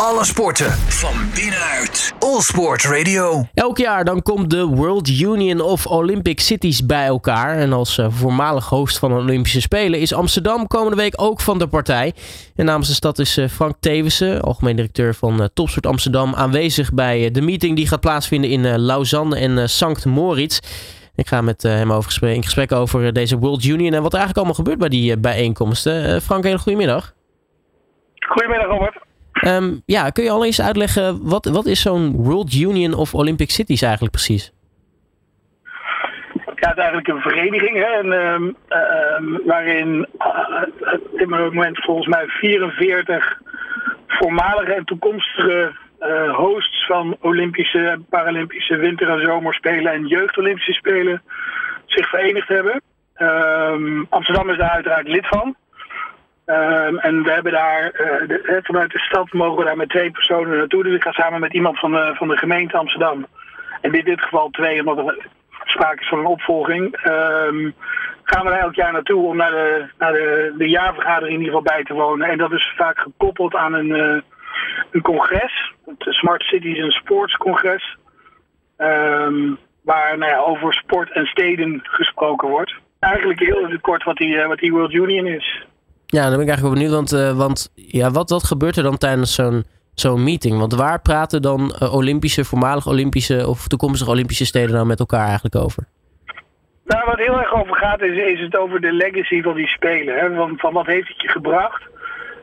Alle sporten van binnenuit. All Sport Radio. Elk jaar dan komt de World Union of Olympic Cities bij elkaar. En als uh, voormalig host van de Olympische Spelen is Amsterdam komende week ook van de partij. En namens de stad is uh, Frank Tewissen, algemeen directeur van uh, Topsport Amsterdam, aanwezig bij de meeting die gaat plaatsvinden in Lausanne en Sankt Moritz. Ik ga met hem over gesprek, in gesprek over deze World Union en wat er eigenlijk allemaal gebeurt bij die bijeenkomsten. Frank, hele goedemiddag. Goedemiddag, Robert. Um, ja, kun je al eens uitleggen, wat, wat is zo'n World Union of Olympic Cities eigenlijk precies? Het is eigenlijk een vereniging hè, en, um, um, waarin uh, dit moment volgens mij 44 voormalige en toekomstige uh, hosts van Olympische, Paralympische winter- en zomerspelen en jeugd-Olympische spelen zich verenigd hebben. Amsterdam is daar uiteraard lid van. Um, en we hebben daar, uh, de, vanuit de stad mogen we daar met twee personen naartoe. Dus ik ga samen met iemand van de, van de gemeente Amsterdam. En in dit geval twee, omdat er sprake is van een opvolging. Um, gaan we daar elk jaar naartoe om naar de, naar de, de jaarvergadering in ieder geval bij te wonen. En dat is vaak gekoppeld aan een, uh, een congres. Het Smart Cities and Sports Congres. Um, waar nou ja, over sport en steden gesproken wordt. Eigenlijk heel kort wat die, wat die World Union is. Ja, dan ben ik eigenlijk wel benieuwd. Want, uh, want ja, wat, wat gebeurt er dan tijdens zo'n zo'n meeting? Want waar praten dan uh, Olympische, voormalig Olympische of toekomstige Olympische steden nou met elkaar eigenlijk over? Nou, wat heel erg over gaat is, is het over de legacy van die spelen. Hè? Van, wat heeft het je gebracht?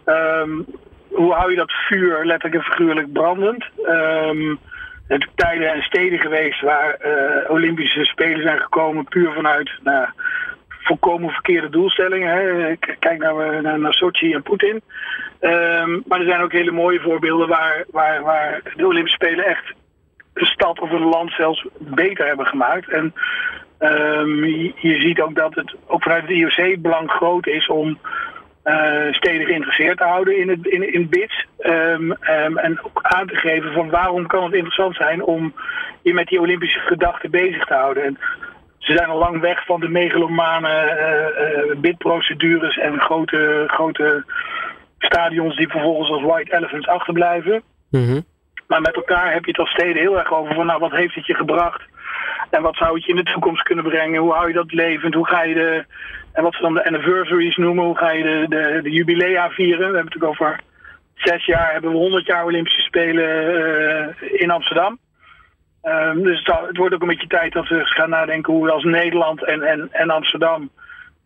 Um, hoe hou je dat vuur letterlijk en figuurlijk brandend? Um, er zijn tijden en steden geweest waar uh, Olympische Spelen zijn gekomen puur vanuit nou, volkomen verkeerde doelstellingen. Hè. Kijk naar, naar, naar Sochi en Poetin. Um, maar er zijn ook hele mooie voorbeelden waar, waar, waar de Olympische Spelen echt een stad of een land zelfs beter hebben gemaakt. En um, je, ziet ook dat het ook vanuit het IOC belang groot is om uh, steden geïnteresseerd te houden in, het, in, in BITS. Um, en ook aan te geven van waarom kan het interessant zijn om je met die Olympische gedachten bezig te houden. En ze zijn al lang weg van de megalomane uh, bidprocedures en grote, grote stadions die vervolgens als white elephants achterblijven. Mm Maar met elkaar heb je het als steden heel erg over van nou wat heeft het je gebracht en wat zou het je in de toekomst kunnen brengen? Hoe hou je dat levend? Hoe ga je de, en wat ze dan de anniversaries noemen, hoe ga je de, de, de jubilea vieren? We hebben het natuurlijk over zes jaar, hebben we 100 jaar Olympische Spelen uh, in Amsterdam. Um, dus het, wordt ook een beetje tijd dat we gaan nadenken hoe we als Nederland en, en, en Amsterdam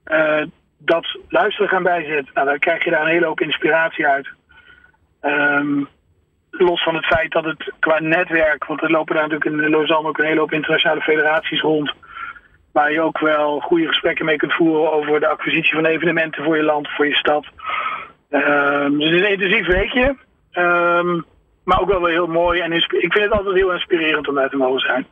uh, dat luisteren gaan bijzetten. Nou, dan krijg je daar een hele hoop inspiratie uit. Um, los van het feit dat het qua netwerk, want er lopen daar natuurlijk in Lausanne ook een hele hoop internationale federaties rond. Waar je ook wel goede gesprekken mee kunt voeren over de acquisitie van evenementen voor je land, voor je stad. Um, dus het is een intensief weekje. Um, maar ook wel heel mooi. En ik vind het altijd heel inspirerend om daar te mogen zijn.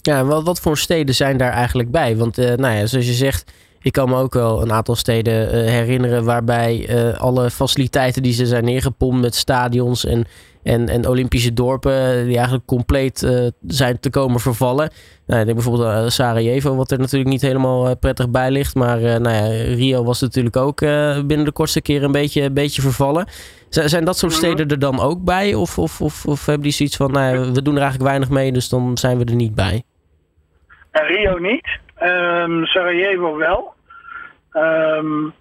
Ja, en wat, wat voor steden zijn daar eigenlijk bij? Want uh, nou ja, zoals je zegt, ik kan me ook wel een aantal steden uh, herinneren waarbij uh, alle faciliteiten die ze zijn neergepompt met stadions en, en, en Olympische dorpen, die eigenlijk compleet uh, zijn te komen vervallen. Nou, ik denk bijvoorbeeld aan Sarajevo, wat er natuurlijk niet helemaal prettig bij ligt. Maar nou ja, Rio was natuurlijk ook binnen de kortste keer een beetje, een beetje vervallen. Z zijn dat soort steden er dan ook bij? Of, of, of, of hebben die zoiets van, nou, we doen er eigenlijk weinig mee, dus dan zijn we er niet bij? Rio niet. Um, Sarajevo wel. Um,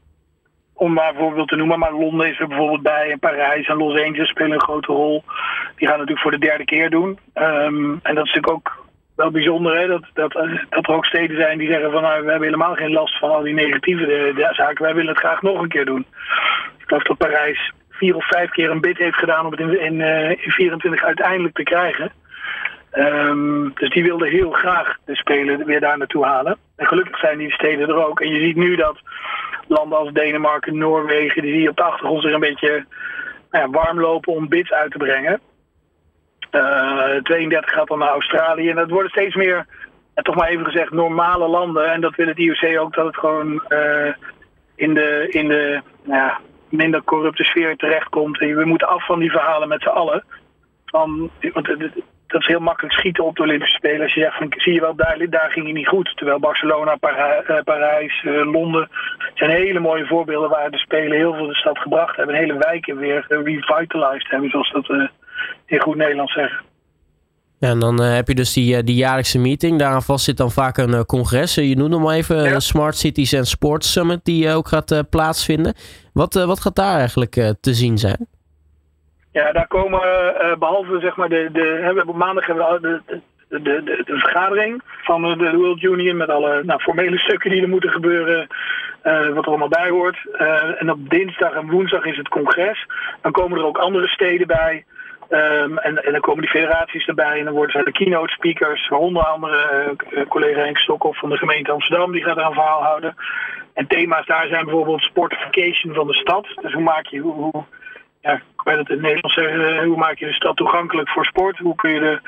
om maar bijvoorbeeld te noemen, maar Londen is er bijvoorbeeld bij en Parijs en Los Angeles spelen een grote rol. Die gaan natuurlijk voor de derde keer doen. Um, en dat is natuurlijk ook wel bijzonder, hè? Dat, dat, dat er ook steden zijn die zeggen van nou, we hebben helemaal geen last van al die negatieve de, de zaken. Wij willen het graag nog een keer doen. Ik geloof dat Parijs vier of vijf keer een bid heeft gedaan om het in, in, uh, in 24 uiteindelijk te krijgen. Um, dus die wilden heel graag de Spelen weer daar naartoe halen. En gelukkig zijn die steden er ook. En je ziet nu dat landen als Denemarken, Noorwegen, die zie je op de achtergrond zich een beetje nou warm lopen om bids uit te brengen. Uh, 32 gaat dan naar Australië. En dat worden steeds meer, en toch maar even gezegd, normale landen. En dat wil het IOC ook, dat het gewoon uh, in de, in de nou minder corrupte sfeer terechtkomt. En we moeten af van die verhalen met z'n allen. Van, want dat is heel makkelijk schieten op de Olympische Spelen. Als je zegt, van, zie je wel, daar, daar ging je niet goed. Terwijl Barcelona, Para, Parijs, Londen zijn hele mooie voorbeelden waar de Spelen heel veel de stad gebracht hebben. Hele wijken weer revitalized hebben, zoals dat in goed Nederlands zeggen. Ja, en dan heb je dus die, die jaarlijkse meeting. Daaraan vast zit dan vaak een congres. je noemt hem even Smart Cities and Sports Summit, die ook gaat plaatsvinden. Wat, wat gaat daar eigenlijk te zien zijn? Ja, daar komen uh, behalve zeg maar de, de we op maandag hebben we de, de, de, de, vergadering van de World Union met alle nou, formele stukken die er moeten gebeuren, uh, wat er allemaal bij hoort. Uh, en op dinsdag en woensdag is het congres. Dan komen er ook andere steden bij. Um, en, en, dan komen die federaties erbij en dan worden zij de keynote speakers, onder andere uh, collega Henk Stokhoff van de gemeente Amsterdam, die gaat er een verhaal houden. En thema's daar zijn bijvoorbeeld sportification van de stad. Dus hoe maak je, hoe ja, ik weet het in het Nederlands zeggen, eh, hoe maak je de stad toegankelijk voor sport? Hoe kun je de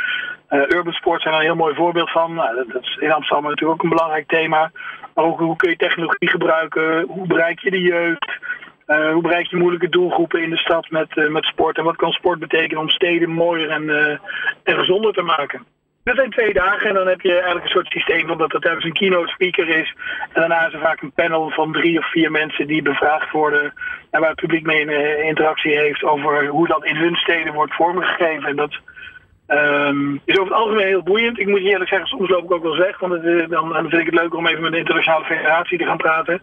uh, urban sport zijn een heel mooi voorbeeld van. Nou, dat, is in Amsterdam natuurlijk ook een belangrijk thema. Maar ook hoe kun je technologie gebruiken? Hoe bereik je de jeugd? Uh, hoe bereik je moeilijke doelgroepen in de stad met, met sport? En wat kan sport betekenen om steden mooier en, en gezonder te maken? Dat zijn twee dagen en dan heb je eigenlijk een soort systeem van dat tijdens een keynote speaker is. En daarna is er vaak een panel van drie of vier mensen die bevraagd worden. En waar het publiek mee een eh, interactie heeft over hoe dat in hun steden wordt vormgegeven. En dat um, is over het algemeen heel boeiend. Ik moet je eerlijk zeggen, soms loop ik ook wel weg. Want het, eh, dan, dan, vind ik het leuker om even met de internationale federatie te gaan praten.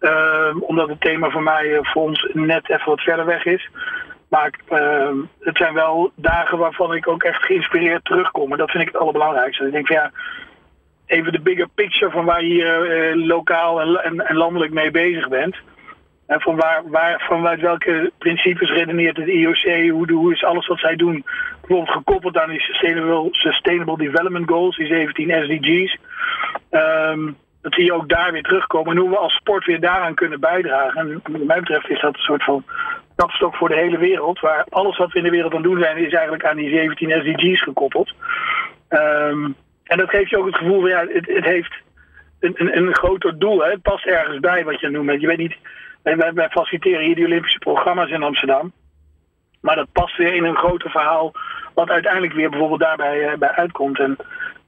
Um, omdat het thema voor mij, uh, voor ons, net even wat verder weg is. Maar uh, het zijn wel dagen waarvan ik ook echt geïnspireerd terugkom. En dat vind ik het allerbelangrijkste. Ik denk van ja, even de bigger picture van waar je uh, lokaal en, en, landelijk mee bezig bent. En van waar, waar, vanuit welke principes redeneert het IOC? Hoe, hoe is alles wat zij doen bijvoorbeeld gekoppeld aan die Sustainable, Development Goals, die 17 SDG's? Um, dat zie je ook daar weer terugkomen. En hoe we als sport weer daaraan kunnen bijdragen. En wat mij betreft is dat een soort van kapstok voor de hele wereld. Waar alles wat we in de wereld aan doen zijn, is eigenlijk aan die 17 SDG's gekoppeld. Um, en dat geeft je ook het gevoel van ja, het, het heeft een, een, een groter doel. Hè. Het past ergens bij wat je noemt. Je weet niet, wij, wij faciliteren hier die Olympische programma's in Amsterdam. Maar dat past weer in een groter verhaal, wat uiteindelijk weer bijvoorbeeld daarbij uh, bij uitkomt. En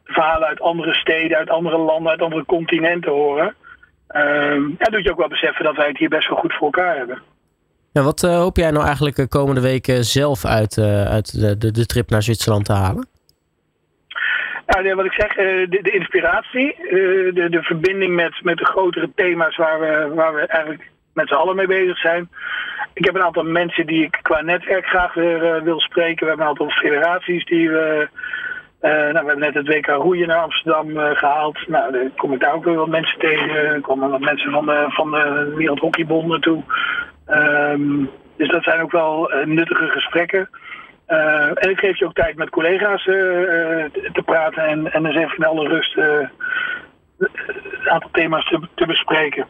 verhalen uit andere steden, uit andere landen, uit andere continenten horen. Uh, ja, doet je ook wel beseffen dat wij het hier best wel goed voor elkaar hebben. Wat uh, hoop jij nou eigenlijk de eh, komende weken zelf uit, uh, uit de, de, de, trip naar Zwitserland te halen? Wat ik zeg, de, de inspiratie, de, de verbinding met, met de grotere thema's waar we, waar we eigenlijk met z'n allen mee bezig zijn. Ik heb een aantal mensen die ik qua netwerk graag weer wil spreken. We hebben een aantal federaties die we nou, we hebben net het WK roeien naar Amsterdam gehaald. Nou, dan kom ik daar ook weer wat mensen tegen. Er komen wat mensen van de, van de Wereldhockeybond naartoe. Um, dus dat zijn ook wel uh, nuttige gesprekken. en ik geef je ook tijd met collega's te praten en, en eens even in alle rust een aantal thema's te, te bespreken.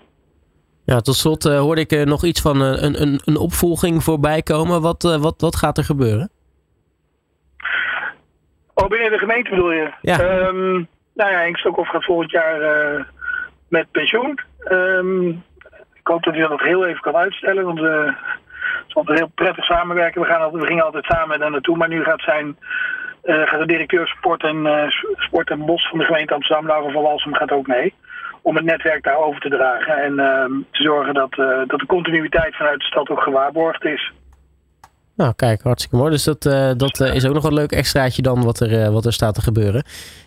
Ja, tot slot hoorde ik nog iets van een, een, een opvolging voorbij komen. Wat, wat, wat gaat er gebeuren? Oh, binnen de gemeente bedoel je? Ja. Um, nou ja, Henk Stokhoff gaat volgend jaar met pensioen. Um, ik hoop dat hij dat heel even kan uitstellen, want uh, het altijd heel prettig samenwerken. We, gaan we gingen altijd samen daar naartoe, maar nu gaat, zijn, uh, gaat de directeur sport en, sport en bos van de gemeente Amsterdam, Laura van Walsum, gaat ook mee. Om het netwerk daar over te dragen en ehm, te zorgen dat, dat de continuïteit vanuit de stad ook gewaarborgd is. Nou, kijk, hartstikke mooi. Dus dat, uh, dat uh, is ook nog een leuk extraatje dan wat er, uh, wat er staat te gebeuren.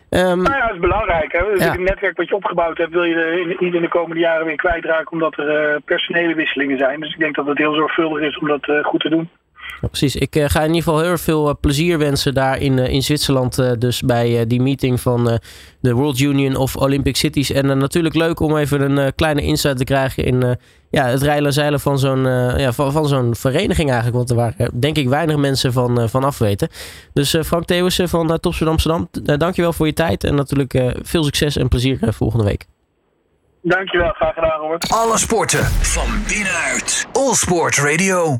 Um, nou ja, dat is belangrijk. Hè? Dus ja. Het netwerk wat je opgebouwd hebt, wil je niet in de komende jaren weer kwijtraken, omdat er personele wisselingen zijn. Dus ik denk dat het heel zorgvuldig is om dat goed te doen. Ja, precies. Ik uh, ga in ieder geval heel veel uh, plezier wensen daar in, uh, in Zwitserland. dus bij die meeting van de World Union of Olympic Cities. En natuurlijk leuk om even een kleine insight te krijgen in ja, het rijlen zeilen van zo'n ja, van, van zo'n vereniging eigenlijk. Want er waren denk ik weinig mensen van, van afweten. Dus Frank Theeuwissen van uh, Topsport Amsterdam, dankjewel voor je tijd. En natuurlijk veel succes en plezier volgende week. Dankjewel, graag gedaan Robert. Alle sporten van binnenuit. All Sport Radio.